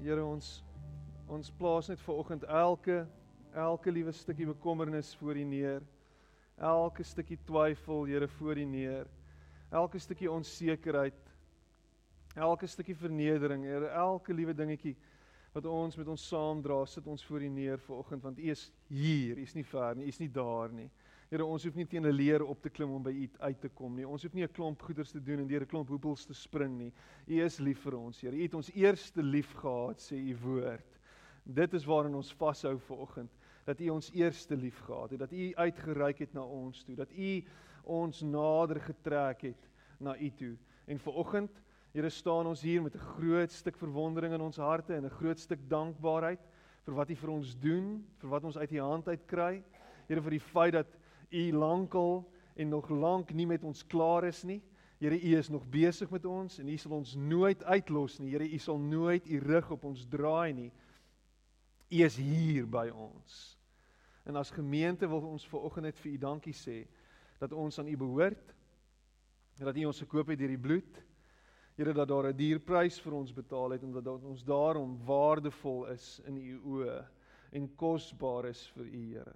Here ons ons plaas net ver oggend elke elke liewe stukkie bekommernis voor U neer. Elke stukkie twyfel, Here, voor U neer. Elke stukkie onsekerheid. Elke stukkie vernedering, Here, elke liewe dingetjie wat ons met ons saamdra, sit ons voor U neer ver oggend want U is hier, U is nie ver nie, U is nie daar nie. Here, ons hoef nie teen 'n leer op te klim om by U uit te kom nie. Ons hoef nie 'n klomp goeders te doen en deur 'n klomp hoepels te spring nie. U is lief vir ons, Here. U het ons eerste lief gehad, sê U woord. Dit is waarin ons vashou ver oggend, dat U ons eerste lief gehad het, dat U uitgereik het na ons toe, dat U ons nader getrek het na U toe. En ver oggend, Here, staan ons hier met 'n groot stuk verwondering in ons harte en 'n groot stuk dankbaarheid vir wat U vir ons doen, vir wat ons uit U hand uit kry. Here, vir die feit dat U lankal en nog lank nie met ons klaar is nie. Here, U is nog besig met ons en U sal ons nooit uitlos nie. Here, U sal nooit U rug op ons draai nie. U is hier by ons. En as gemeente wil ons ver oggend net vir U dankie sê dat ons aan U behoort. Dat U ons gekoop het deur die bloed. Here dat daar 'n dierprys vir ons betaal het omdat ons daarom waardevol is in U oë en kosbaar is vir U Here.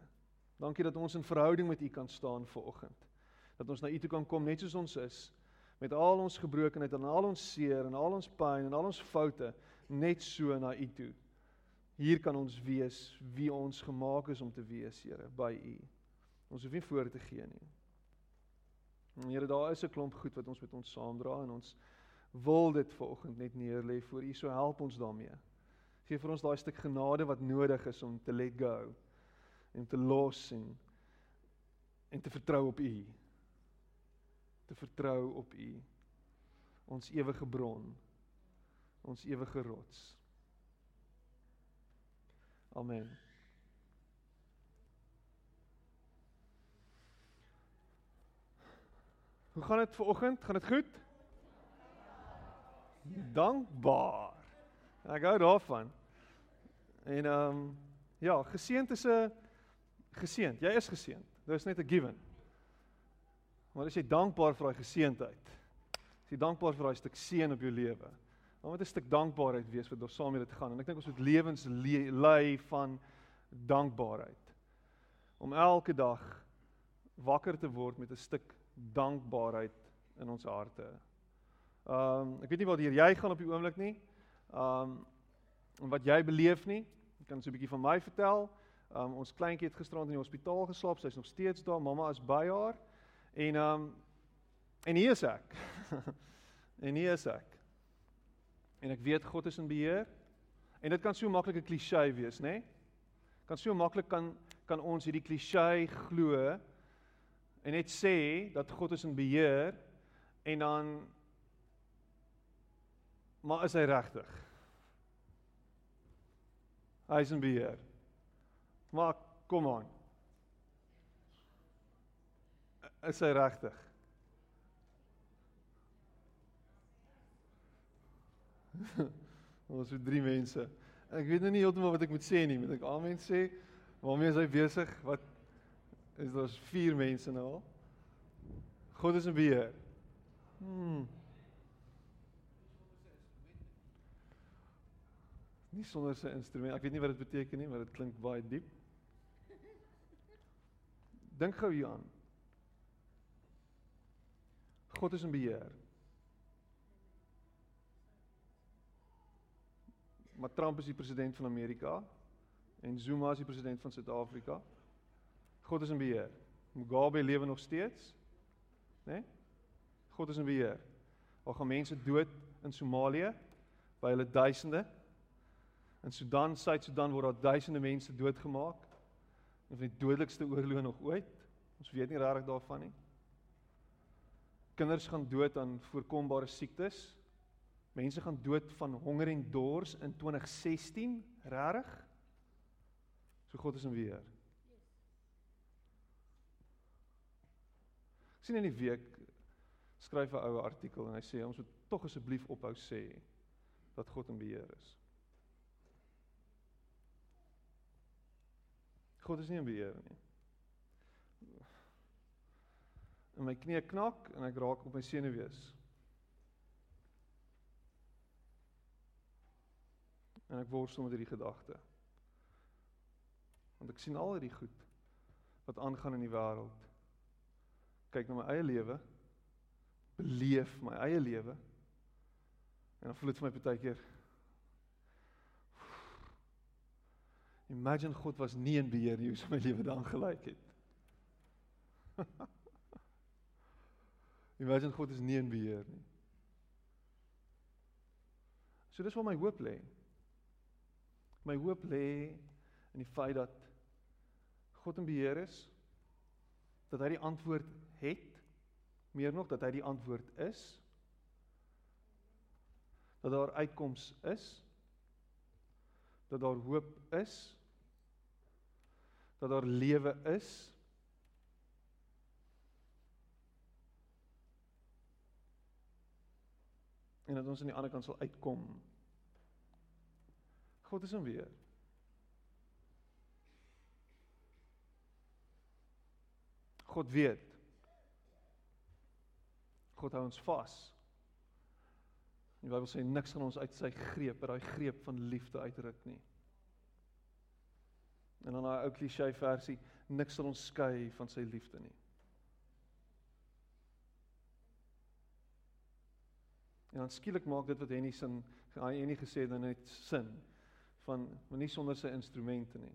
Dankie dat ons in verhouding met U kan staan ver oggend. Dat ons na U toe kan kom net soos ons is met al ons gebrokenheid en al ons seer en al ons pyn en al ons foute net so na U toe. Hier kan ons wees wie ons gemaak is om te wees, Here, by U. Ons hoef nie voor te gee nie. Here, daar is 'n klomp goed wat ons met ons saamdra en ons wil dit vanoggend net neerlê voor U. So help ons daarmee. Gee vir ons daai stuk genade wat nodig is om te let go en te los en en te vertrou op U. Te vertrou op U. Ons ewige bron. Ons ewige rots. Amen. Hoe gaan dit ver oggend? Gaan dit goed? Dankbaar. Ek hou daarvan. En ehm um, ja, geseënd is 'n geseënd. Jy is geseënd. Dit is net 'n given. Maar as jy dankbaar vir daai geseëndheid. As jy dankbaar vir daai stuk seën op jou lewe. Dan moet 'n stuk dankbaarheid wees wat ons saam met dit gaan. En ek dink ons moet lewens lei van dankbaarheid. Om elke dag wakker te word met 'n stuk dankbaarheid in ons harte. Ehm um, ek weet nie wat hier jy gaan op die oomblik nie. Ehm um, wat jy beleef nie. Ek kan so 'n bietjie van my vertel. Um, ons kleintjie het gisterand in die hospitaal geslaap. Sy's nog steeds daar. Mamma is by haar. En um, en hier is ek. en hier is ek. En ek weet God is in beheer. En dit kan so maklik 'n klise wees, nê? Nee? Kan so maklik kan kan ons hierdie klise glo en net sê dat God is in beheer en dan maar is hy regtig? Hy is in beheer. Maar kom aan. Is hy regtig? Ons het drie mense. Ek weet nou nie heeltemal wat ek moet sê nie. Moet ek amen sê? Waarmee is hy besig? Wat is daar's vier mense nou al? God is in beheer. Hmm. Nie sonder sy instrument. Ek weet nie wat dit beteken nie, maar dit klink baie diep. Dink gou hieraan. God is in beheer. Maar Trump is die president van Amerika en Zuma is die president van Suid-Afrika. God is in beheer. Mugabe lewe nog steeds. Né? Nee? God is in beheer. Al gaan mense dood in Somalië by hulle duisende. In Sudan, Suid-Sudan word daar duisende mense doodgemaak. Een van die dodelikste oorloë nog ooit. Ons weet nie regtig daarvan nie. Kinders gaan dood aan voorkombare siektes. Mense gaan dood van honger en dors in 2016, regtig? So God is in beheer. sien in die week skryf 'n ou artikel en hy sê ons moet tog asseblief ophou sê dat God in beheer is. God is nie in beheer nie. En my knie knak en ek raak op my senuwees. En ek worstel met hierdie gedagte. Want ek sien al hierdie goed wat aangaan in die wêreld. Kyk na my eie lewe. Beleef my eie lewe. En dan voel dit vir my baie keer Imagine God was nie in beheer nie, hoe sou my lewe dan gelyk het? Imagine God is nie in beheer nie. So dis waar my hoop lê. My hoop lê in die feit dat God in beheer is, dat hy die antwoord het, meer nog dat hy die antwoord is, dat daar uitkoms is, dat daar hoop is, dat daar lewe is. En dat ons aan die ander kant sal uitkom. God is hom weer. God weet. God hou ons vas. Die Bybel sê niks gaan ons uit sy greep, uit daai greep van liefde uitruk nie. En dan daai ou klise versie, niks sal ons skei van sy liefde nie. En dan skielik maak dit wat Henny sin, hy Henny gesê dan net sin van maar nie sonder sy instrumente nie.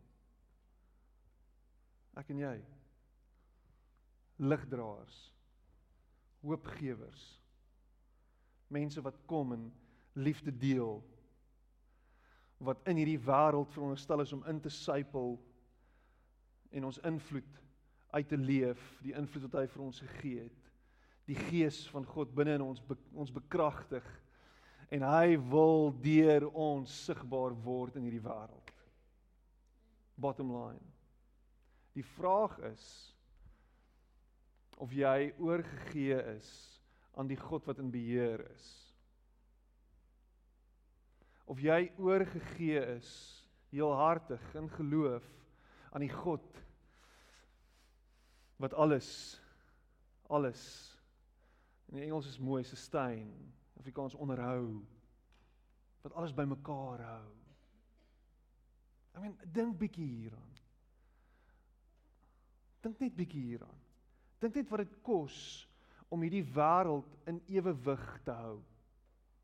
Ek en jy ligdraers hoopgewers mense wat kom en liefde deel wat in hierdie wêreld veronderstel is om in te sypel en ons invloed uit te leef, die invloed wat hy vir ons gegee het. Die gees van God binne in ons be, ons bekragtig en hy wil deur ons sigbaar word in hierdie wêreld. Bottom line. Die vraag is of jy oorgegee is aan die God wat in beheer is of jy oorgegee is heelhartig in geloof aan die God wat alles alles in Engels is mooi sustain Afrikaans onderhou wat alles bymekaar hou. I mean dink bietjie hieraan. Dink net bietjie hieraan. Dink net wat dit kos om hierdie wêreld in ewewig te hou.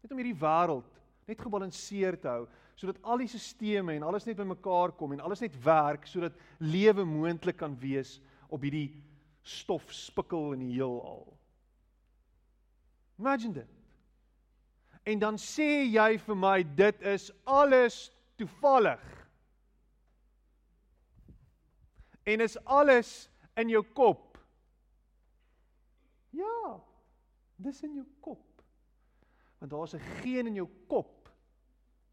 Net om hierdie wêreld net gebalanseerd te hou sodat al die stelsels en alles net bymekaar kom en alles net werk sodat lewe moontlik kan wees op hierdie stof spikkel in die heelal. Imagine dit. En dan sê jy vir my dit is alles toevallig. En is alles in jou kop. Ja. Dis in jou kop. Want daar's 'n geen in jou kop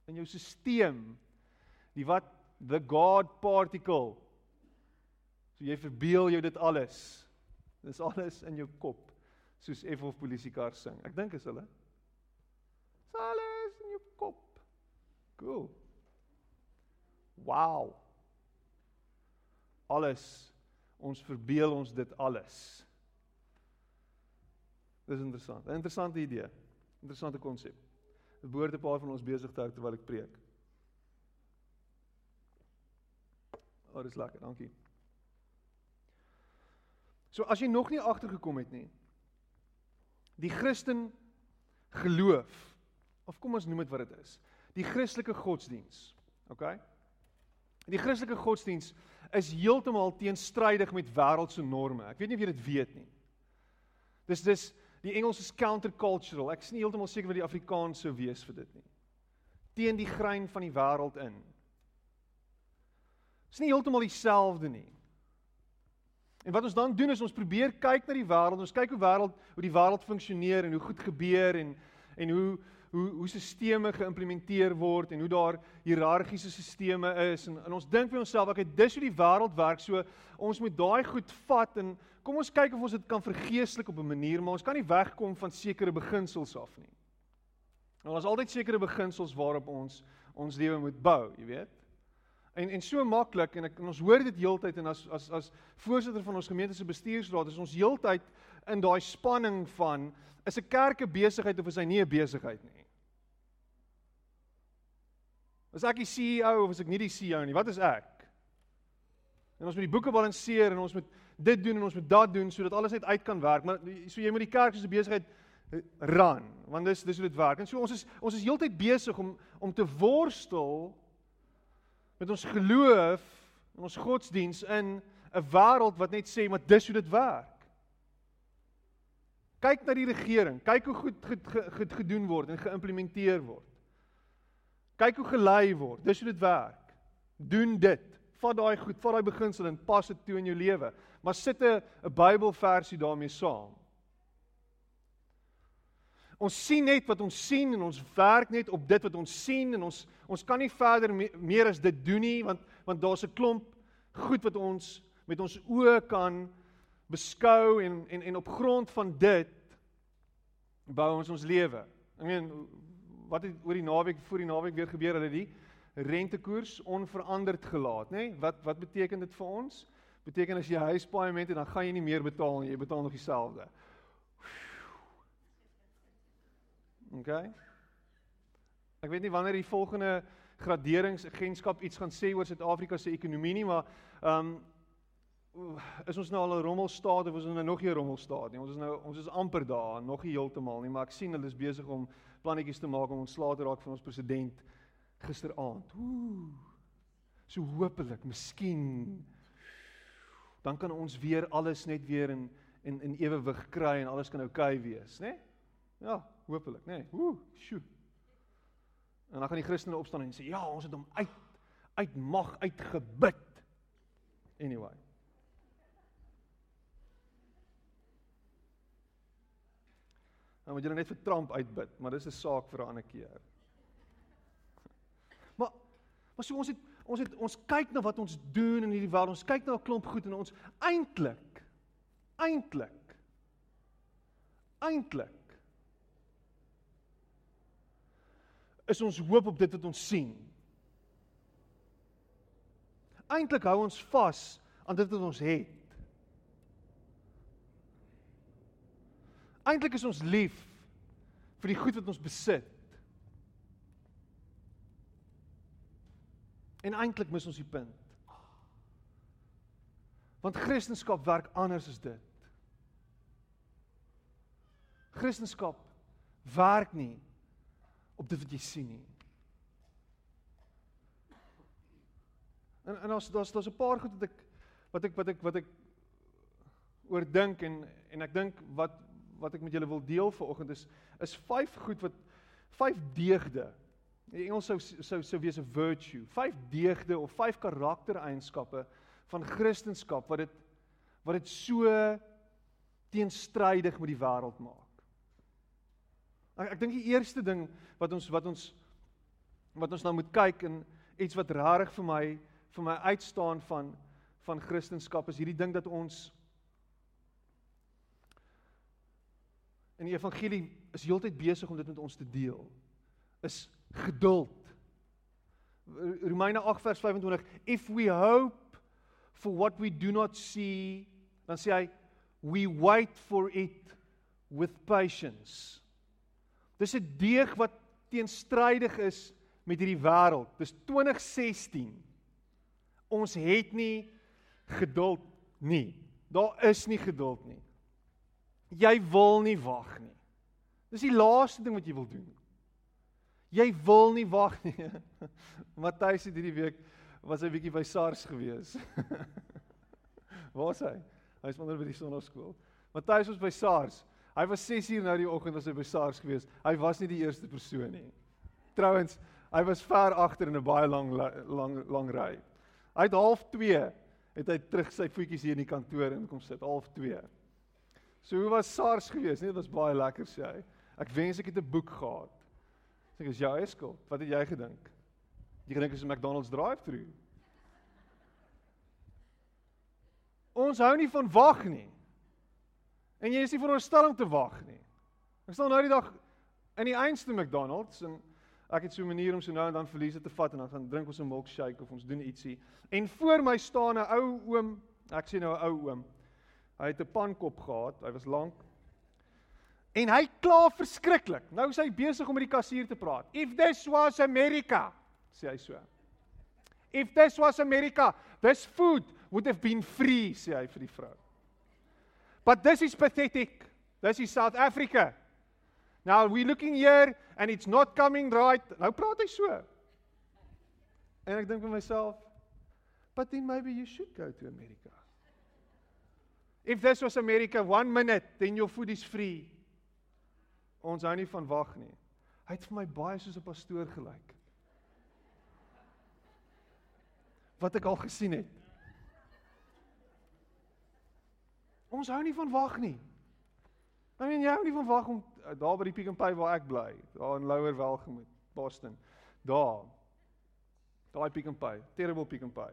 in jou stelsel die wat the god particle. So jy verbeel jou dit alles. Dis alles in jou kop soos F of polisiekar sing. Ek dink is hulle. Dis alles in jou kop. Cool. Wow. Alles. Ons verbeel ons dit alles dis interessant 'n interessante idee interessante konsep Dit behoort 'n paar van ons besig te hou terwyl ek preek. Oh, dit is lekker, dankie. So as jy nog nie agtergekom het nie, die Christen geloof of kom ons noem dit wat dit is. Die Christelike godsdiens. OK? Die Christelike godsdiens is heeltemal teenstrydig met wêreldse norme. Ek weet nie of jy dit weet nie. Dis dis Die Engels is countercultural. Ek is nie heeltemal seker wat die Afrikaans sou wees vir dit nie. Teen die grein van die wêreld in. Dit is nie heeltemal dieselfde nie. En wat ons dan doen is ons probeer kyk na die wêreld, ons kyk hoe wêreld hoe die wêreld funksioneer en hoe goed gebeur en en hoe hoe hoe stelsels geïmplementeer word en hoe daar hiërargiese stelsels is en, en ons dink vir onsself ek het dis hoe die wêreld werk so ons moet daai goed vat en kom ons kyk of ons dit kan vergeestelik op 'n manier maar ons kan nie wegkom van sekere beginsels af nie. Nou daar's altyd sekere beginsels waarop ons ons lewe moet bou, jy weet. En en so maklik en, ek, en ons hoor dit heeltyd en as as as voorsitter van ons gemeente se bestuursraad is ons heeltyd in daai spanning van is 'n kerk 'n besigheid of is hy nie 'n besigheid nie? Is ek die CEO of is ek nie die CEO nie? Wat is ek? En ons moet die boeke balanseer en ons moet dit doen en ons moet dat doen sodat alles net uit kan werk. Maar so jy moet die kerk 'n besigheid eh, run, want dis dis hoe dit werk. En so ons is ons is heeltyd besig om om te worstel met ons geloof en ons godsdiens in 'n wêreld wat net sê maar dis hoe dit werk. Kyk na die regering, kyk hoe goed goed, goed gedoen word en geïmplementeer word. Kyk hoe gelei word. Dis hoe dit werk. Doen dit vat daai goed, vat daai beginsel en pas dit toe in jou lewe. Maar sit 'n 'n Bybelversie daarmee saam. Ons sien net wat ons sien en ons werk net op dit wat ons sien en ons ons kan nie verder me, meer as dit doen nie want want daar's 'n klomp goed wat ons met ons oë kan beskou en en en op grond van dit bou ons ons lewe. Ek meen wat het oor die naweek voor die naweek weer gebeur hulle die rentekoers onveranderd gelaat, nê? Nee? Wat wat beteken dit vir ons? Beteken as jy huispaaiement het, dan gaan jy nie meer betaal nie, jy betaal nog dieselfde. OK. Ek weet nie wanneer die volgende graderingsagentskap iets gaan sê oor Suid-Afrika se ekonomie nie, maar ehm um, is ons nou al 'n rommelstaat of is ons nou nog nie 'n rommelstaat nie? Ons is nou ons is amper daar, nog nie heeltemal nie, maar ek sien hulle is besig om plannetjies te maak om ontslae te raak van ons president gisteraand. Ooh. So hopelik, miskien dan kan ons weer alles net weer in in in ewewig kry en alles kan oukei okay wees, né? Nee? Ja, hopelik, né? Nee. Ooh, sjoe. En dan gaan die Christene opstaan en sê, "Ja, ons het hom uit uit mag uitgebid." Anyway. Nou moet jy net vir Trump uitbid, maar dis 'n saak vir 'n ander keer. Maar so ons het ons het ons kyk na wat ons doen in hierdie wêreld. Ons kyk na 'n klomp goed en ons eintlik eintlik eintlik is ons hoop op dit wat ons sien. Eintlik hou ons vas aan dit wat ons het. Eintlik is ons lief vir die goed wat ons besit. En eintlik mis ons die punt. Want Christendom werk anders as dit. Christendom werk nie op dit wat jy sien nie. En en ons daar's daar's 'n paar goed wat ek wat ek wat ek wat ek oor dink en en ek dink wat wat ek met julle wil deel vanoggend is is vyf goed wat vyf deugde Die Engels sou sou sou wees 'n virtue, vyf deugde of vyf karaktereienskappe van Christendom wat dit wat dit so teenstrydig met die wêreld maak. Ek ek dink die eerste ding wat ons wat ons wat ons nou moet kyk en iets wat rarig vir my vir my uitstaan van van Christendom is hierdie ding dat ons in die evangelie is heeltyd besig om dit met ons te deel. Is geduld. Romeine 8 vers 25 if we hope for what we do not see dan sê hy we wait for it with patience. Dis 'n deeg wat teenstrydig is met hierdie wêreld. Dis 2016. Ons het nie geduld nie. Daar is nie geduld nie. Jy wil nie wag nie. Dis die laaste ding wat jy wil doen. Jy wil nie wag nie. Matthys het hierdie week was hy bietjie by SARS gewees. Waar is hy? Hy's onder by die sonnaskool. Matthys was by SARS. Hy was 6 uur nou die oggend was hy by SARS gewees. Hy was nie die eerste persoon nie. Trouwens, hy was ver agter in 'n baie lang lang lang ry. Hy het half 2 het hy terug sy voetjies hier in die kantoor in kom sit, half 2. So hoe was SARS gewees? Nee, dit was baie lekker sê hy. Ek wens ek het 'n boek gehad. Sê ek is jou skuld. Wat het jy gedink? Jy gedink is 'n McDonald's drive-thru. Ons hou nie van wag nie. En jy is nie veronderstel om te wag nie. Ek staan nou die dag in die einste McDonald's en ek het so 'n manier om so nou en dan verliese te vat en dan gaan drink ons 'n milkshake of ons doen ietsie. En voor my staan 'n ou oom, ek sien nou 'n ou oom. Hy het 'n pankop gehad. Hy was lank En hy kla verskriklik. Nou is hy besig om met die kassier te praat. If this was America. sê hy so. If this was America, this food would have been free, sê hy vir die vrou. But this is pathetic. This is South Africa. Now we looking here and it's not coming right. Nou praat hy so. En ek dink vir myself, but then maybe you should go to America. If this was America, one minute, then your food is free. Ons hou nie van wag nie. Hy het vir my baie soos 'n pastoor gelyk. Wat ek al gesien het. Ons hou nie van wag nie. I mean, jy hou nie van wag om uh, daar by die Pick n Pay waar ek bly, daar in Lower Welgemoot, Boston. Daar. Daai Pick n Pay, terrible Pick n Pay.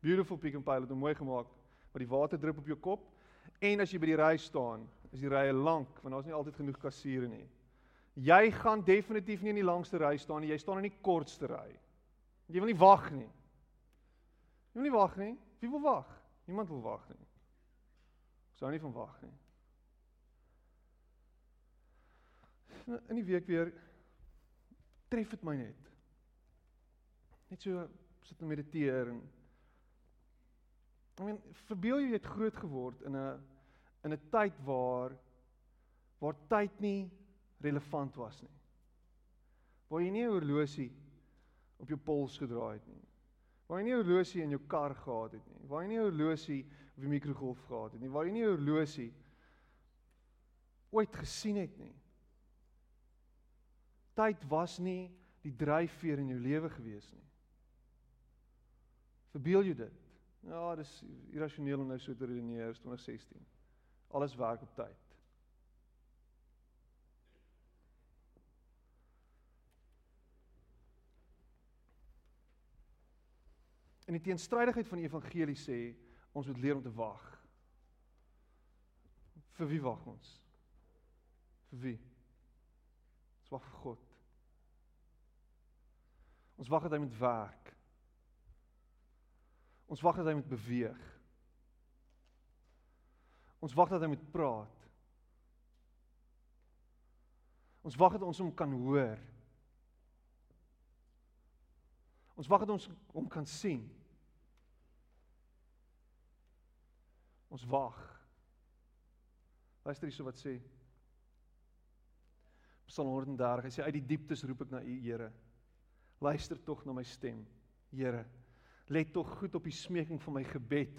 Beautiful Pick n Pay, hulle het hom mooi gemaak, maar die water drup op jou kop. En as jy by die ry staan, is die rye lank want daar's nie altyd genoeg kassiere nie. Jy gaan definitief nie in die langste ry staan nie, jy staan in die kortste ry. Jy wil nie wag nie. Jy wil nie wag nie. Wie wil wag? Niemand wil wag nie. Sou nie van wag nie. In die week weer tref dit my net. Net so sit en mediteer en I mean, verbeel jy het groot geword in 'n in 'n tyd waar waar tyd nie relevant was nie. Waar jy nie 'n horlosie op jou pols gedra het nie. Waar jy nie 'n horlosie in jou kar gehad het nie. Waar jy nie 'n horlosie of 'n mikrogolf gehad het nie. Waar jy nie 'n horlosie ooit gesien het nie. Tyd was nie die dryfveer in jou lewe gewees nie. Verbeel jy dit? Ja, dis irrasioneel om nou so te redeneer, 2016. Alles werk op tyd. En die teenstrydigheid van die evangelie sê ons moet leer om te wag. Vir wie wag ons? Vir wie? Ons wag vir God. Ons wag dat hy moet werk. Ons wag dat hy moet beweeg. Ons wag dat hy moet praat. Ons wag dat ons hom kan hoor. Ons wag dat ons hom kan sien. Ons wag. Luister hierso wat sê. Psalm 130. Hy sê uit die dieptes roep ek na U, Here. Luister tog na my stem, Here. Let tog goed op die smeking van my gebed.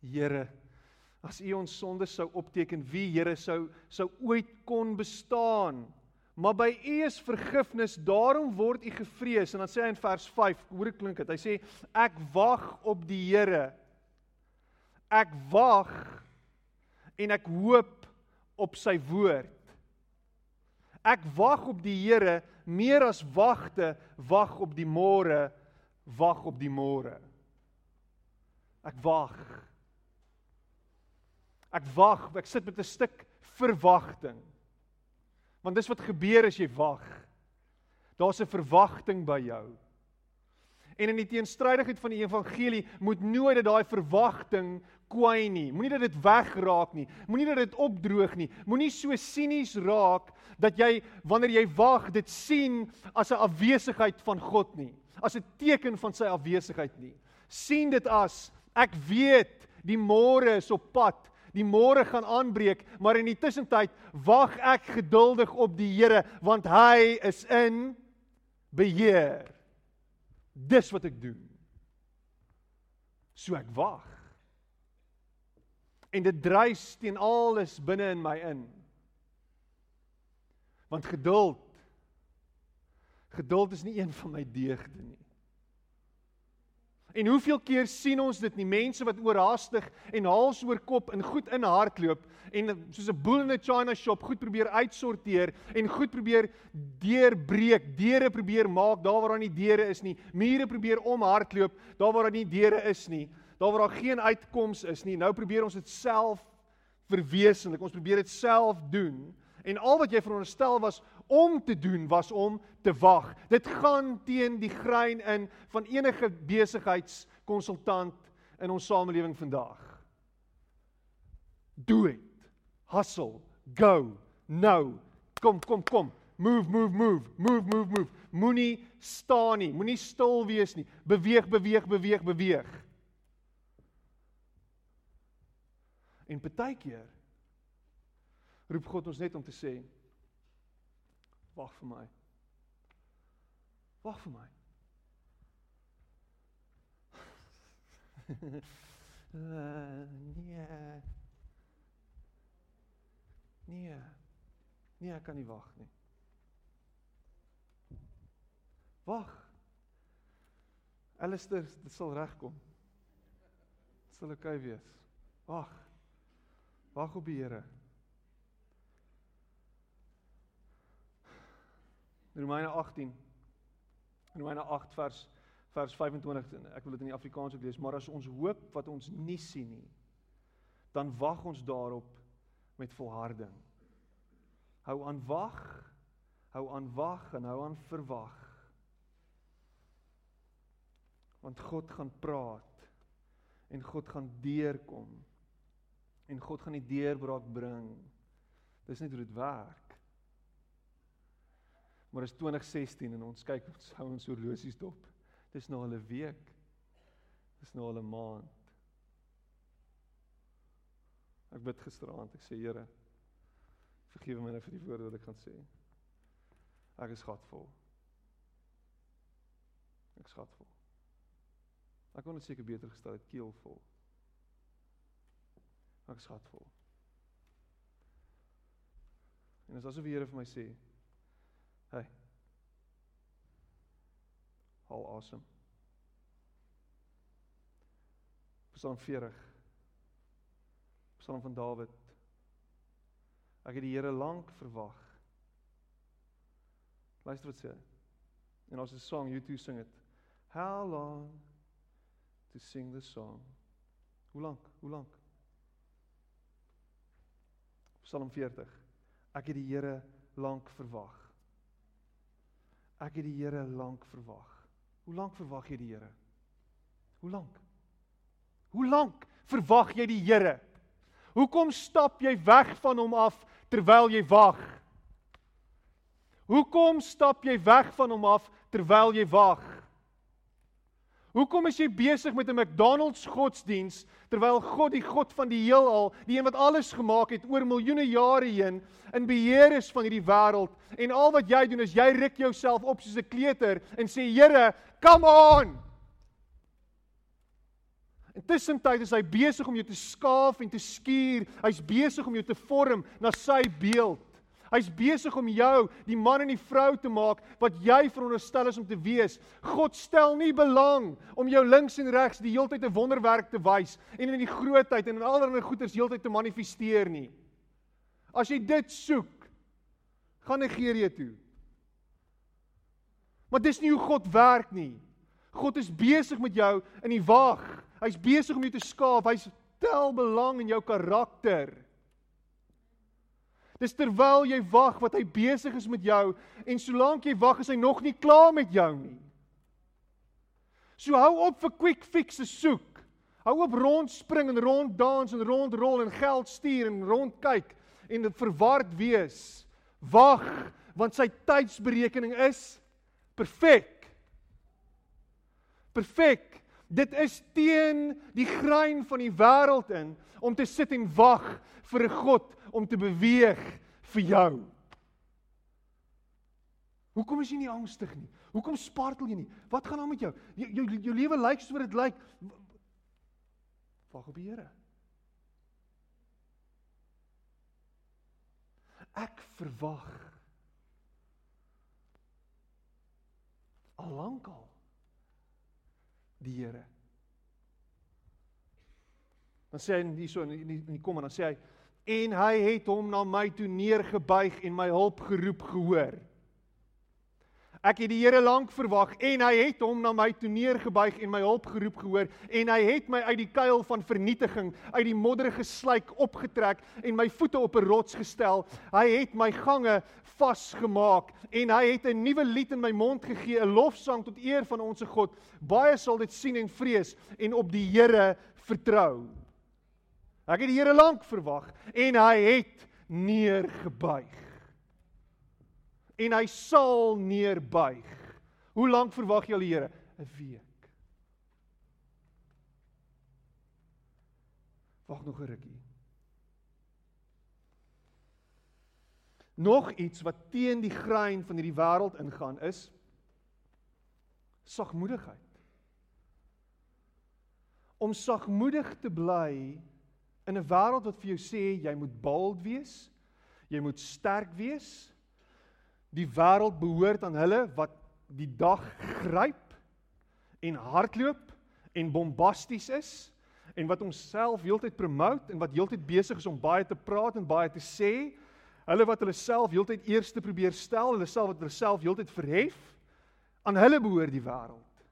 Here, as U ons sondes sou opteken, wie Here sou sou ooit kon bestaan? Maar by U is vergifnis, daarom word U gevrees. En dan sê hy in vers 5, hoe dit klink dit? Hy sê ek wag op die Here ek wag en ek hoop op sy woord. Ek wag op die Here meer as wagte, wag op die môre, wag op die môre. Ek wag. Ek wag, ek sit met 'n stuk verwagting. Want dis wat gebeur as jy wag. Daar's 'n verwagting by jou. En in die teenstrydigheid van die evangelie moet nooit dat daai verwagting kwai nie. Moenie dat dit wegraak nie. Moenie dat dit opdroog nie. Moenie so sinies raak dat jy wanneer jy wag dit sien as 'n afwesigheid van God nie. As 'n teken van sy afwesigheid nie. sien dit as ek weet die môre is op pad. Die môre gaan aanbreek, maar in die tussentyd wag ek geduldig op die Here want hy is in beheer. Dis wat ek doen. So ek wag. En dit dryf teen alles binne in my in. Want geduld geduld is nie een van my deugde nie. En hoeveel keer sien ons dit nie mense wat oorhaastig en hals oor kop in goed in hardloop en soos 'n boel in 'n china shop goed probeer uitsorteer en goed probeer deurbreek, deure probeer maak daar waar daar nie deure is nie, mure probeer omhardloop daar waar daar nie deure is nie, daar waar daar geen uitkoms is nie. Nou probeer ons dit self verwesenlik. Ons probeer dit self doen. En al wat jy veronderstel was om te doen was om te wag. Dit gaan teen die grein in van enige besigheidskonsultant in ons samelewing vandag. Do it. Hustle. Go. Nou. Kom, kom, kom. Move, move, move. Move, move, move. Moenie staan nie. Moenie stil wees nie. Beweeg, beweeg, beweeg, beweeg. En partykeer roep God ons net om te sê wag vir my. Wag vir my. uh, nee. Nee. Nee, ek kan nie wag nie. Wag. Alistair, dit sal regkom. Dit sal oukei okay wees. Wag. Wag op die Here. Romeine 18. Romeine 8 vers vers 25 en ek wil dit in die Afrikaans ook lees, maar as ons hoop wat ons nie sien nie, dan wag ons daarop met volharding. Hou aan wag, hou aan wag en hou aan verwag. Want God gaan praat en God gaan deurkom. En God gaan die deurbraak bring. Dis net hoe dit werk. Maar is 2016 en ons kyk ons hou ons horlosies dop. Dis nou al 'n week. Dis nou al 'n maand. Ek bid gisteraand, ek sê Here, vergewe my nou vir die woorde wat ek gaan sê. Ek is gatvol. Ek is gatvol. Ek kon dit seker beter gestel het keelvol. Ek is gatvol. En as asof die Here vir my sê, Hey. Haal asem. Psalm 40. Psalm van Dawid. Ek het die Here lank verwag. Luister wat sê hy. En ons 'n song, you two sing it. How long to sing the song? Hoe lank? Hoe lank? Psalm 40. Ek het die Here lank verwag. Ek het die Here lank verwag. Hoe lank verwag jy die Here? Hoe lank? Hoe lank verwag jy die Here? Hoekom stap jy weg van hom af terwyl jy wag? Hoekom stap jy weg van hom af terwyl jy wag? Hoekom is jy besig met 'n McDonald's godsdiens terwyl God die God van die heelal, die een wat alles gemaak het oor miljoene jare heen, in beheer is van hierdie wêreld en al wat jy doen is jy ruk jouself op soos 'n kleuter en sê Here, come on. Intussen tyd is hy besig om jou te skaaf en te skuur. Hy's besig om jou te vorm na sy beeld. Hy's besig om jou die man en die vrou te maak wat jy veronderstel is om te wees. God stel nie belang om jou links en regs die heeltyd 'n wonderwerk te wys en in die grootheid en in allerlei goeders heeltyd te manifesteer nie. As jy dit soek, gaan Nigerië toe. Maar dis nie hoe God werk nie. God is besig met jou in die wag. Hy's besig om jou te skaap. Hy's tel belang in jou karakter. Dis terwyl jy wag wat hy besig is met jou en solank jy wag is hy nog nie klaar met jou nie. So hou op vir quick fixes soek. Hou op rondspring en ronddans en rondrol en geld stuur en rondkyk en verward wees. Wag want sy tydsberekening is perfek. Perfek. Dit is teen die grein van die wêreld in om te sit en wag vir 'n God om te beweeg vir jou. Hoekom is jy nie angstig nie? Hoekom spartel jy nie? Wat gaan aan met jou? Jou jou, jou lewe lyk soos dit lyk. Wag op die Here. Ek verwag al lankal die Here. Dan sê hy hierso in die, in die kom en dan sê hy en hy het hom na my toe neergebuig en my hulp geroep gehoor. Ek het die Here lank verwag en hy het hom na my toe neergebuig en my hulp geroep gehoor en hy het my uit die kuil van vernietiging, uit die modderige sluik opgetrek en my voete op 'n rots gestel. Hy het my gange vasgemaak en hy het 'n nuwe lied in my mond gegee, 'n lofsang tot eer van ons God. Baie sal dit sien en vrees en op die Here vertrou. Ek het die Here lank verwag en hy het neergebuig. en hy sal neerbuig. Hoe lank verwag jy al die Here? 'n Week. Wag nog 'n rukkie. Nog iets wat teen die grein van hierdie wêreld ingaan is sagmoedigheid. Om sagmoedig te bly in 'n wêreld wat vir jou sê jy moet bold wees, jy moet sterk wees. Die wêreld behoort aan hulle wat die dag gryp en hardloop en bombasties is en wat homself heeltyd promote en wat heeltyd besig is om baie te praat en baie te sê. Hulle wat hulle self heeltyd eerste probeer stel, hulle self wat hulle self heeltyd verhef, aan hulle behoort die wêreld.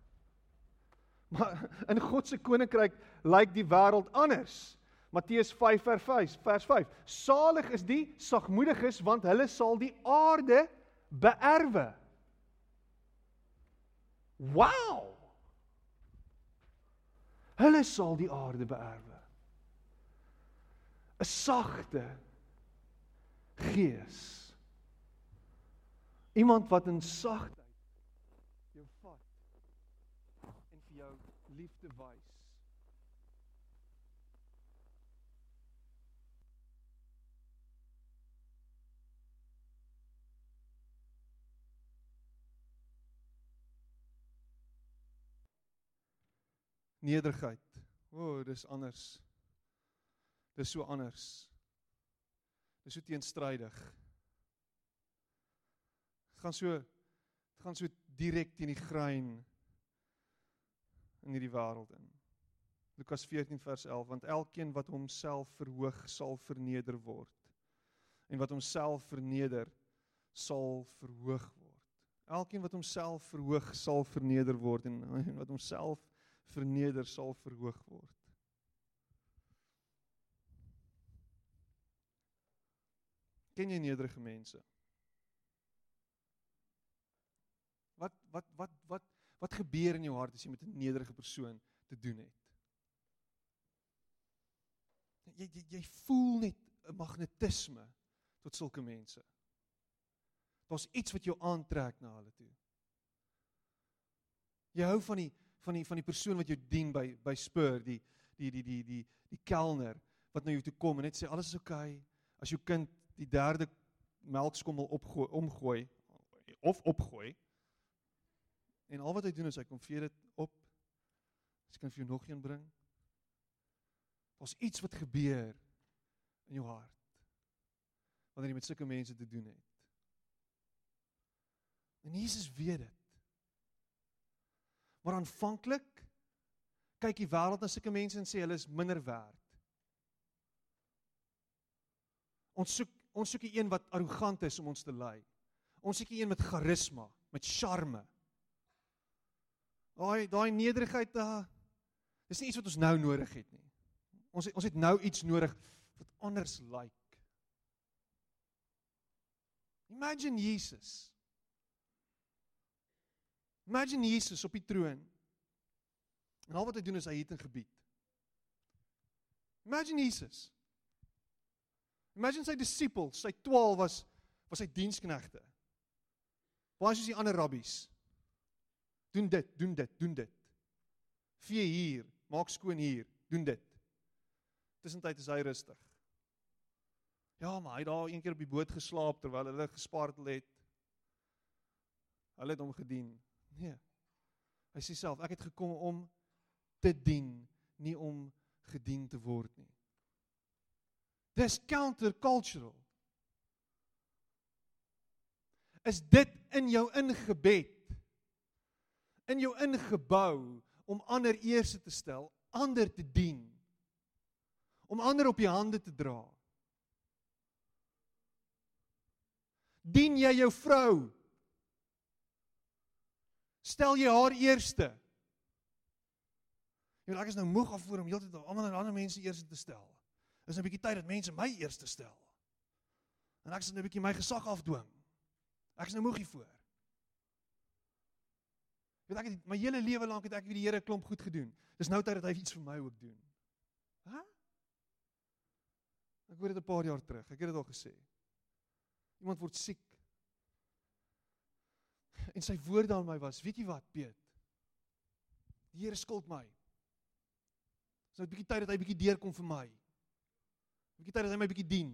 Maar in God se koninkryk lyk die wêreld anders. Matteus 5 vers 5, vers 5. Salig is die sagmoediges want hulle sal die aarde beerwe. Wow! Hulle sal die aarde beerwe. 'n Sagte gees. Iemand wat in sagtheid jou vat en vir jou liefde wys. Nederigheid. O, oh, dis anders. Dis so anders. Dis so teenstrydig. Dit gaan so dit gaan so direk teen die grein in hierdie wêreld in. Lukas 14 vers 11 want elkeen wat homself verhoog sal verneder word en wat homself verneder sal verhoog word. Elkeen wat homself verhoog sal verneder word en, en wat homself verneder sal verhoog word. Ken jy nederige mense? Wat wat wat wat wat gebeur in jou hart as jy met 'n nederige persoon te doen het? Jy jy jy voel net 'n magnetisme tot sulke mense. Daar's iets wat jou aantrek na hulle toe. Jy hou van die van die van die persoon wat jou dien by by Spur, die die die die die die kelner wat na jou toe kom en net sê alles is oukei. Okay. As jou kind die derde melkskommel opgooi, omgooi of opgooi. En al wat hy doen is hy kom vee dit op. Hy kan vir jou nog een bring. Daar's iets wat gebeur in jou hart wanneer jy met sulke mense te doen het. En Jesus weet dit. Maar aanvanklik kyk die wêreld na sulke mense en sê hulle is minder werd. Ons soek ons soek 'n een wat arrogant is om ons te lei. Ons soek 'n een met charisma, met charme. Daai daai nederigheid daar dis nie iets wat ons nou nodig het nie. Ons het, ons het nou iets nodig wat anders lyk. Like. Imagine Jesus. Imagine Jesus op die troon. En al wat hy doen is hy het 'n gebied. Imagine Jesus. Imagine sy disippels, sy 12 was was sy diensknegte. Waar is die ander rabbies? Doen dit, doen dit, doen dit. Vee hier, maak skoon hier, doen dit. Tussentyd is hy rustig. Ja, maar hy het daar een keer op die boot geslaap terwyl hulle gespartel het. Hulle het hom gedien. Nee. Hy sê self, ek het gekom om te dien, nie om gedien te word nie. Dis countercultural. Is dit in jou ingebed? In jou ingebou om ander eers te stel, ander te dien. Om ander op die hande te dra. Dien jy jou vrou? Stel jy haar eerste? Jy weet ek is nou moeg af voor om heeltyd almal ander mense eers te stel. Is 'n bietjie tyd dat mense my eerste stel. En ek sit nou 'n bietjie my gesag afdwing. Ek is nou moeg hiervoor. Weet ek het my hele lewe lank het ek vir die Here klomp goed gedoen. Dis nou tyd dat hy iets vir my ook doen. Hæ? Ek hoor dit 'n paar jaar terug. Ek het dit al gesê. Iemand word siek. En sy woorde aan my was, weet jy wat, Piet? Die Here skuld my. Dis nou 'n bietjie tyd dat hy bietjie deurkom vir my. 'n Bietjie tyd dat hy my bietjie dien.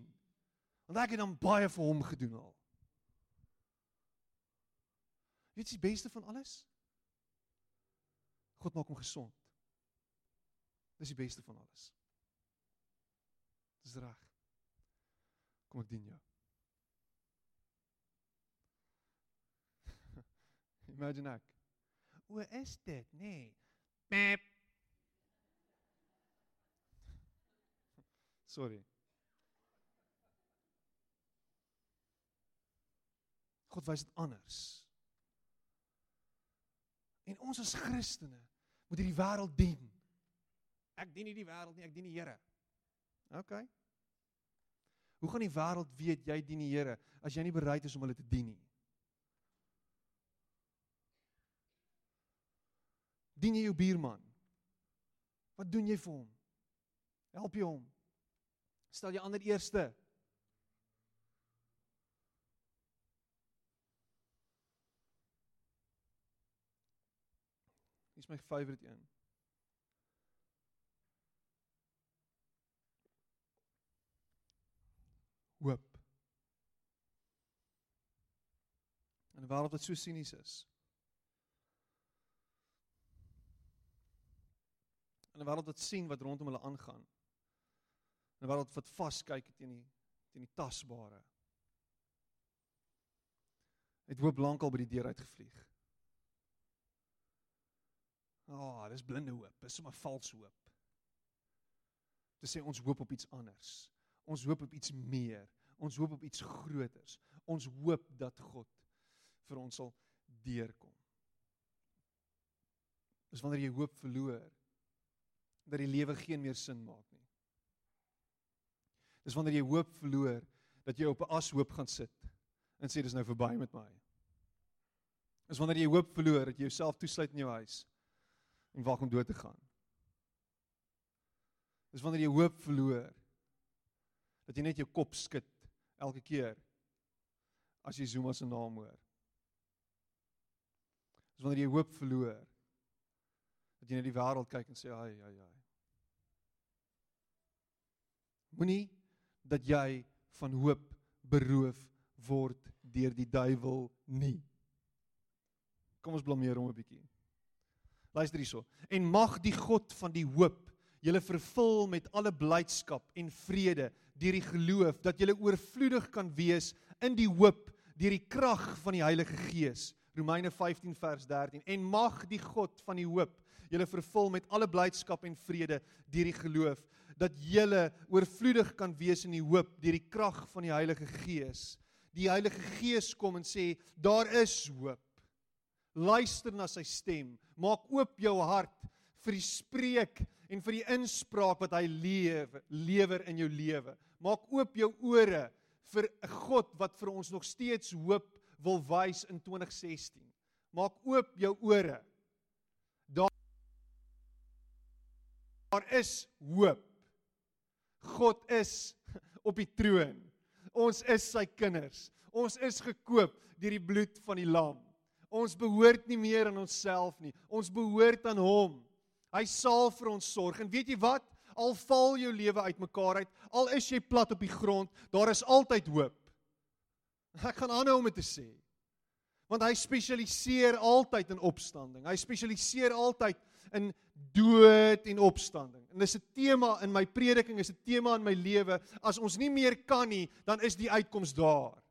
Want ek het dan baie vir hom gedoen al. Weet jy die beste van alles? God maak hom gesond. Dis die beste van alles. Dis reg. Kom ek dien jou. Imagine ek. O, is dit, nee. Pep. Sorry. God wys dit anders. En ons as Christene moet hierdie wêreld dien. Ek dien nie die wêreld nie, ek dien die Here. OK. Hoe gaan die wêreld weet jy dien die Here as jy nie bereid is om hulle te dien nie? Dien jy jou buurman? Wat doen jy vir hom? Help jy hom? Stel jy ander eerste? Dis my favourite een. Hoop. In 'n wêreld wat so sinies is. In 'n wêreld wat sien wat rondom hulle aangaan. 'n wêreld wat vaskyk teen die teen die tasbare. Het hoop lankal by die deur uitgevlieg. Ah, oh, dis blinde hoop. Dis sommer vals hoop. Dit sê ons hoop op iets anders. Ons hoop op iets meer. Ons hoop op iets groters. Ons hoop dat God vir ons sal deurkom. Dis wanneer jy hoop verloor dat die lewe geen meer sin maak nie. Dis wanneer jy hoop verloor dat jy op 'n ashoop gaan sit en sê dis nou verby met my. Dis wanneer jy hoop verloor dat jy jouself toesluit in jou huis en wag om dood te gaan. Dis wanneer jy hoop verloor dat jy net jou kop skud elke keer as jy Zuma se naam hoor. Dis wanneer jy hoop verloor dat jy net die wêreld kyk en sê ai ai ai. Moenie dat jy van hoop beroof word deur die duiwel nie. Kom ons blameer hom 'n bietjie. Luister hierso. En mag die God van die hoop julle vervul met alle blydskap en vrede deur die geloof dat julle oorvloedig kan wees in die hoop deur die krag van die Heilige Gees. Romeine 15 vers 13. En mag die God van die hoop julle vervul met alle blydskap en vrede deur die geloof dat julle oorvloedig kan wees in die hoop deur die krag van die Heilige Gees. Die Heilige Gees kom en sê daar is hoop. Luister na sy stem. Maak oop jou hart vir die spreek en vir die inspraak wat hy lewe lewer in jou lewe. Maak oop jou ore vir 'n God wat vir ons nog steeds hoop wil wys in 2016. Maak oop jou ore. Daar daar is hoop. God is op die troon. Ons is sy kinders. Ons is gekoop deur die bloed van die lam. Ons behoort nie meer aan onsself nie. Ons behoort aan hom. Hy sal vir ons sorg. En weet jy wat? Al val jou lewe uitmekaar uit, al is jy plat op die grond, daar is altyd hoop. Ek gaan aanhou om dit te sê. Want hy spesialiseer altyd in opstanding. Hy spesialiseer altyd in dood en opstanding. En dis 'n tema in my prediking, is 'n tema in my lewe. As ons nie meer kan nie, dan is die uitkoms daar.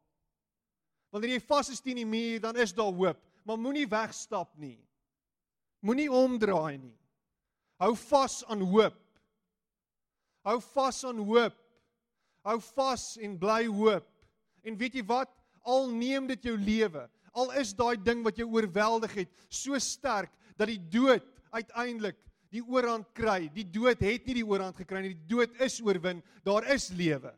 Wanneer jy vas is teen die muur, dan is daar hoop maar moenie wegstap nie. Moenie omdraai nie. Hou vas aan hoop. Hou vas aan hoop. Hou vas en bly hoop. En weet jy wat? Al neem dit jou lewe, al is daai ding wat jou oorweldig het so sterk dat die dood uiteindelik die oorhand kry. Die dood het nie die oorhand gekry nie. Die dood is oorwin. Daar is lewe.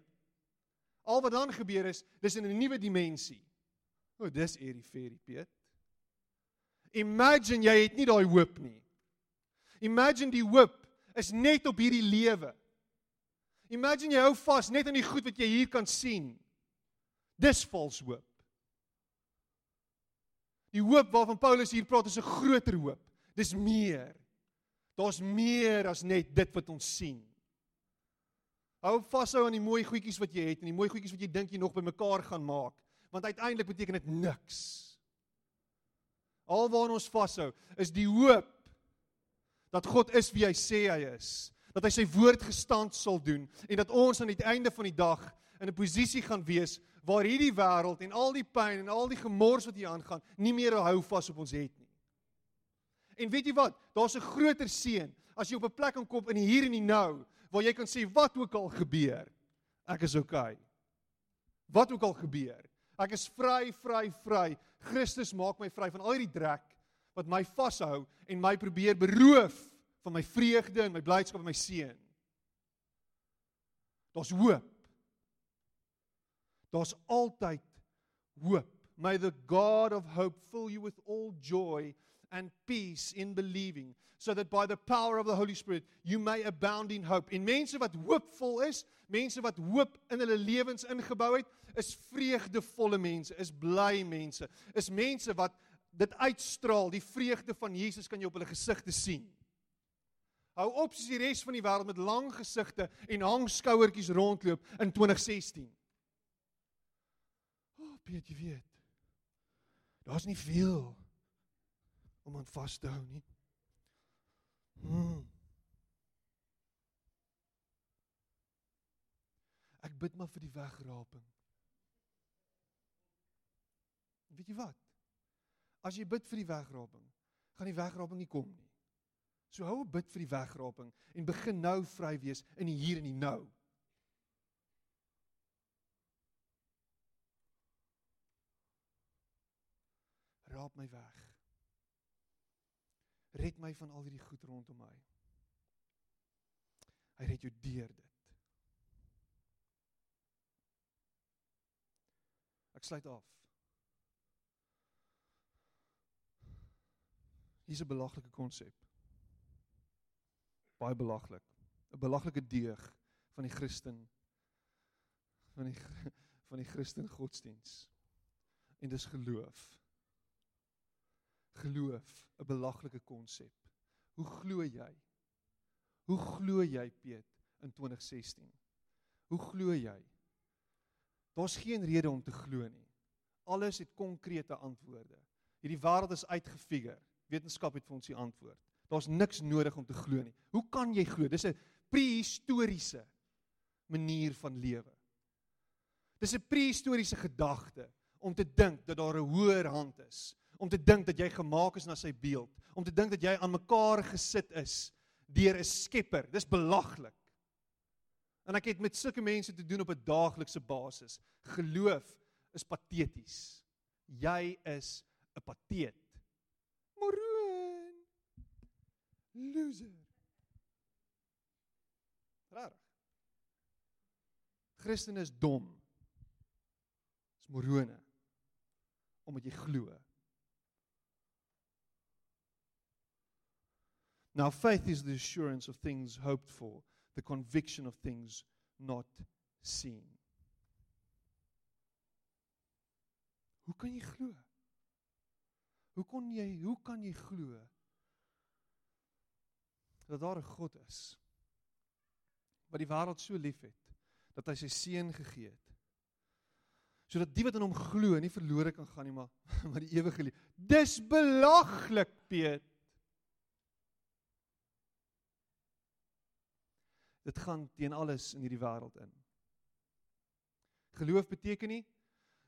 Al wat dan gebeur is, dis in 'n nuwe dimensie. O, dis eerie fairy Piet. Imagine jy het nie daai hoop nie. Imagine die hoop is net op hierdie lewe. Imagine jy hou vas net aan die goed wat jy hier kan sien. Dis vals hoop. Die hoop waarvan Paulus hier praat is 'n groter hoop. Dis meer. Daar's meer as net dit wat ons sien. Hou vashou aan die mooi goedjies wat jy het en die mooi goedjies wat jy dink jy nog bymekaar gaan maak, want uiteindelik beteken dit niks. Alwaar ons vashou is die hoop dat God is wie hy sê hy is, dat hy sy woord gestand sal doen en dat ons aan die einde van die dag in 'n posisie gaan wees waar hierdie wêreld en al die pyn en al die gemors wat hier aangaan nie meer hou vas op ons het nie. En weet jy wat? Daar's 'n groter seën as jy op 'n plek kan kom in hier en die nou waar jy kan sê wat ook al gebeur, ek is okay. Wat ook al gebeur, ek is vry, vry, vry. Christus maak my vry van al hierdie drek wat my vashou en my probeer beroof van my vreugde en my blydskap en my seën. Daar's hoop. Daar's altyd hoop. May the God of hope fill you with all joy and peace in believing so that by the power of the Holy Spirit you may abound in hope. En mense wat hoopvol is, mense wat hoop in hulle lewens ingebou het, is vreugdevolle mense, is bly mense, is mense wat dit uitstraal, die vreugde van Jesus kan jy op hulle gesigte sien. Hou op soos die res van die wêreld met lang gesigte en hangskouertjies rondloop in 2016. Piet, jy weet. Daar's nie veel om aan vas te hou nie. Hmm. Ek bid maar vir die wegraping. Weet jy wat? As jy bid vir die wegraping, gaan die wegraping nie kom nie. So hou 'n bid vir die wegraping en begin nou vry wees in die hier en die nou. raap my weg. Red my van al hierdie goed rondom my. Hy red jou deur dit. Ek sluit af. Hier's 'n belaglike konsep. Baie belaglik. 'n Belaglike deeg van die Christen van die van die Christen godsdiens. En dis geloof geloof 'n belaglike konsep. Hoe glo jy? Hoe glo jy Piet in 2016? Hoe glo jy? Daar's geen rede om te glo nie. Alles het konkrete antwoorde. Hierdie wêreld is uitgefigure. Wetenskap het vir ons die antwoord. Daar's niks nodig om te glo nie. Hoe kan jy glo? Dis 'n prehistoriese manier van lewe. Dis 'n prehistoriese gedagte om te dink dat daar 'n hoër hand is om te dink dat jy gemaak is na sy beeld, om te dink dat jy aan mekaar gesit is deur 'n skepper. Dis belaglik. En ek het met sulke mense te doen op 'n daaglikse basis. Geloof is pateties. Jy is 'n pateet. Moroon. Loser. Rarig. Christen is dom. Dis morone. Omdat jy glo. Now, faith is the assurance of things hoped for, the conviction of things not seen. Hoe kan jy glo? Hoe kon jy, hoe kan jy glo dat daar 'n God is wat die wêreld so liefhet dat hy sy seun gegee het? Sodat die wat in hom glo nie verlore kan gaan nie, maar maar die ewige lewe. Dis belaglik, Piet. Dit gaan teen alles in hierdie wêreld in. Geloof beteken nie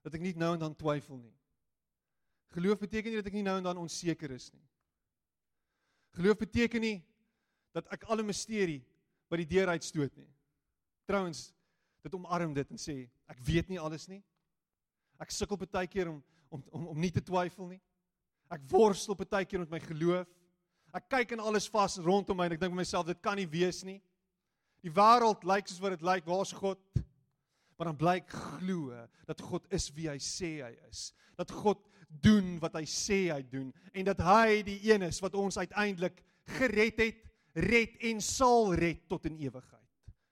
dat ek nie nou en dan twyfel nie. Geloof beteken nie dat ek nie nou en dan onseker is nie. Geloof beteken nie dat ek alle misterie by die deur uitstoot nie. Trouwens, dit omarm dit en sê ek weet nie alles nie. Ek sukkel baie keer om om om om nie te twyfel nie. Ek worstel baie keer met my geloof. Ek kyk in alles vas rondom my en ek dink vir myself dit kan nie wees nie. Die wêreld lyk soos wat dit lyk, waar's God? Maar dan blyk glo dat God is wie hy sê hy is. Dat God doen wat hy sê hy doen en dat hy die een is wat ons uiteindelik gered het, red en sal red tot in ewigheid.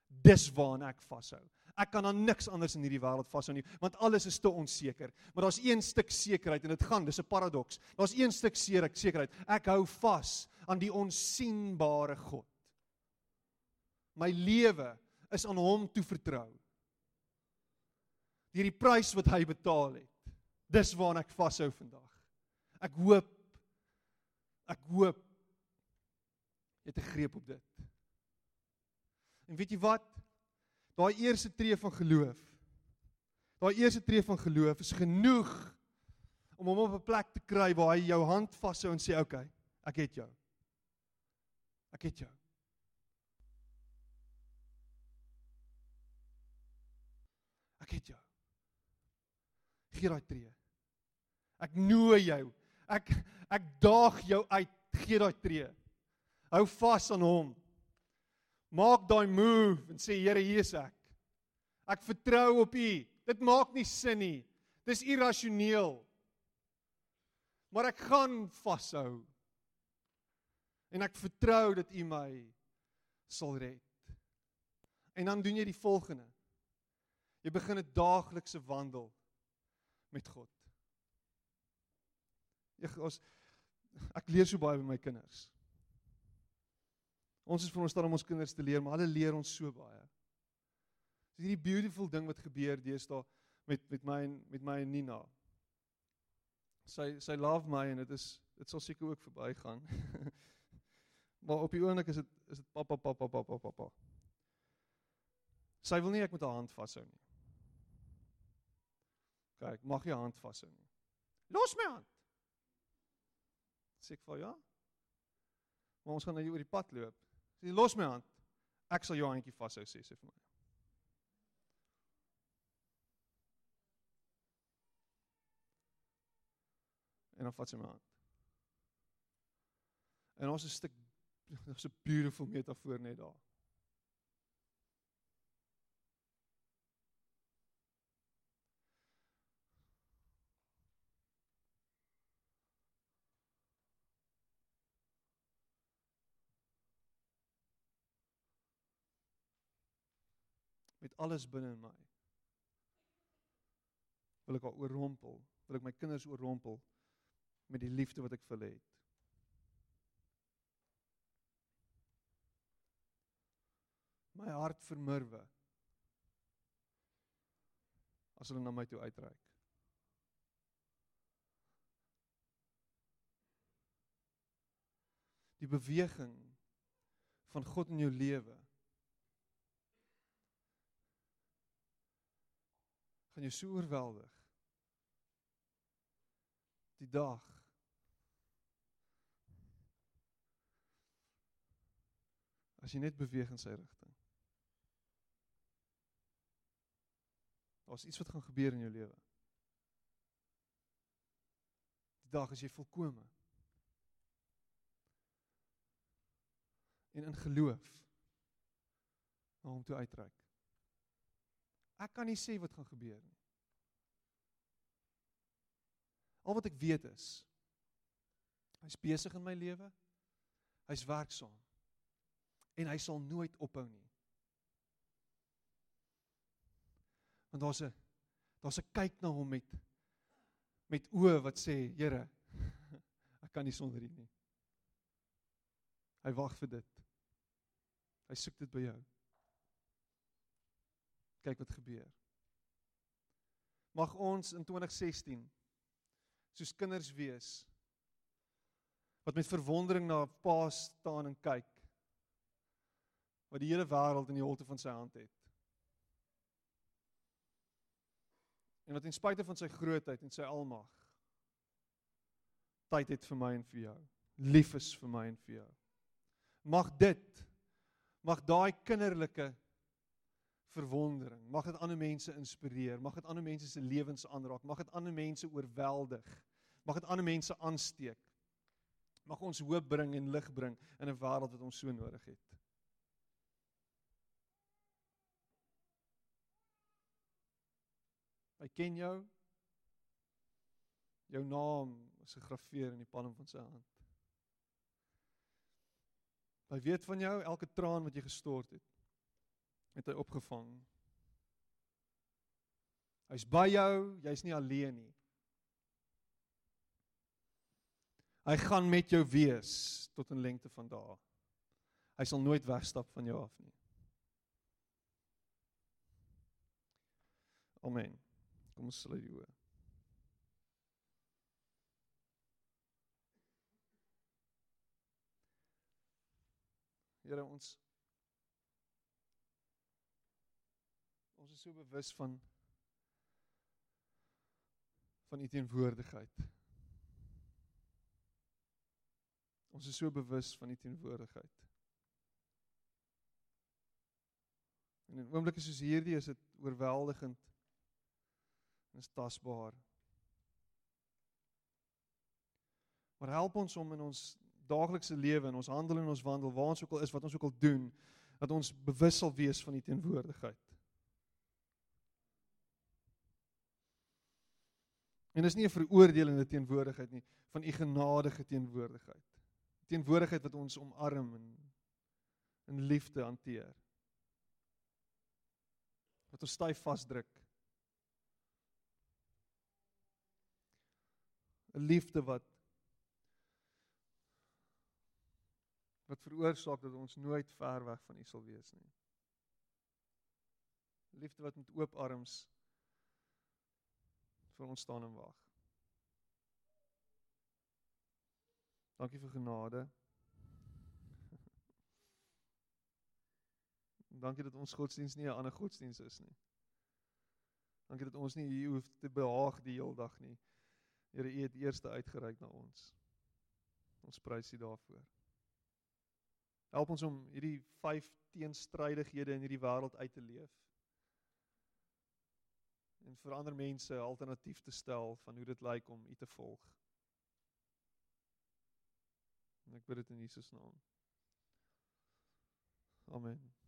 Dis waaraan ek vashou. Ek kan aan niks anders in hierdie wêreld vashou nie, want alles is te onseker. Maar daar's een stuk sekerheid en dit gaan, dis 'n paradoks. Daar's een stuk sekerheid. Ek hou vas aan die onsigbare God. My lewe is aan hom toevertrou. Deur die prys wat hy betaal het. Dis waarna ek vashou vandag. Ek hoop ek hoop jy het 'n greep op dit. En weet jy wat? Daai eerste tree van geloof. Daai eerste tree van geloof is genoeg om hom op 'n plek te kry waar hy jou hand vashou en sê, "Oké, okay, ek het jou. Ek het jou." Ek het jou. Gee daai tree. Ek nooi jou. Ek ek daag jou uit. Gee daai tree. Hou vas aan hom. Maak daai move en sê Here, hier is ek. Ek vertrou op U. Dit maak nie sin nie. Dis irrasioneel. Maar ek gaan vashou. En ek vertrou dat U my sal red. En dan doen jy die volgende. Jy begin 'n daaglikse wandel met God. Ek ons ek leer so baie by my kinders. Ons is veronderstel om ons kinders te leer, maar hulle leer ons so baie. Dis hierdie beautiful ding wat gebeur deesdae met met my en met my en Nina. Sy sy love my en dit is dit sal seker ook verbygaan. maar op die oomblik is dit is dit pappa pappa pappa pappa. Sy wil nie ek met haar hand vashou nie. Kyk, mag jy hand vashou nie. Los my hand. Sê ek vir ja. Maar ons gaan nou oor die pad loop. Sê los my hand. Ek sal jou handjie vashou sê sy vir my. En dan vat sy my hand. En ons is 'n stuk ons 'n beautiful metafoor net daar. Met alles binne in my. Wil ek haar oorrompel, wil ek my kinders oorrompel met die liefde wat ek vir hulle het. My hart vermurwe as hulle na my toe uitreik. Die beweging van God in jou lewe gaan jou so oorweldig. Die dag as jy net beweeg in sy rigting. Daar's iets wat gaan gebeur in jou lewe. Die dag as jy volkome en in geloof na hom toe uitreik. Ek kan nie sê wat gaan gebeur nie. Al wat ek weet is hy's besig in my lewe. Hy's werksaam. En hy sal nooit ophou nie. Want daar's 'n daar's 'n kyk na hom met met oë wat sê, Here, ek kan nie sonder U nie. Hy wag vir dit. Hy soek dit by jou kyk wat gebeur. Mag ons in 2016 soos kinders wees wat met verwondering na Pa staan en kyk wat die hele wêreld in die holte van sy hand het. En wat ten spyte van sy grootheid en sy almag tyd het vir my en vir jou. Lief is vir my en vir jou. Mag dit mag daai kinderlike verwondering. Mag dit ander mense inspireer, mag dit ander mense se lewens aanraak, mag dit ander mense oorweldig. Mag dit ander mense aansteek. Mag ons hoop bring en lig bring in 'n wêreld wat ons so nodig het. Hy ken jou. Jou naam is gegraveer in die palm van sy hand. Hy weet van jou elke traan wat jy gestort het het hy opgevang. Hy's by jou, jy's nie alleen nie. Hy gaan met jou wees tot 'n lengte van dae. Hy sal nooit wegstap van jou af nie. Amen. Kom ons sluit die oë. Here ons ons is so bewus van van u teenwoordigheid. Ons is so bewus van u teenwoordigheid. En in oomblikke soos hierdie is dit oorweldigend. Dit is tasbaar. Maar help ons om in ons daaglikse lewe en ons handel en ons wandel, waar ons ook al is, wat ons ook al doen, dat ons bewus sal wees van die teenwoordigheid. En dis nie 'n veroordelende teenwoordigheid nie, van u genadige teenwoordigheid. Teenwoordigheid wat ons omarm en in liefde hanteer. Wat ons styf vasdruk. 'n Liefde wat wat veroorsaak dat ons nooit ver weg van U sal wees nie. Liefde wat met oop arms vir ons staan en wag. Dankie vir genade. Dankie dat ons godsdiens nie 'n ander godsdiens is nie. Dankie dat ons nie hier hoef te behaag die hele dag nie. Here, U het eers uitgereik na ons. Ons prys U daarvoor. Help ons om hierdie vyf teenstrydighede in hierdie wêreld uit te leef. En vir ander mense 'n alternatief te stel van hoe dit lyk om U te volg. En ek bid dit in Jesus naam. Amen.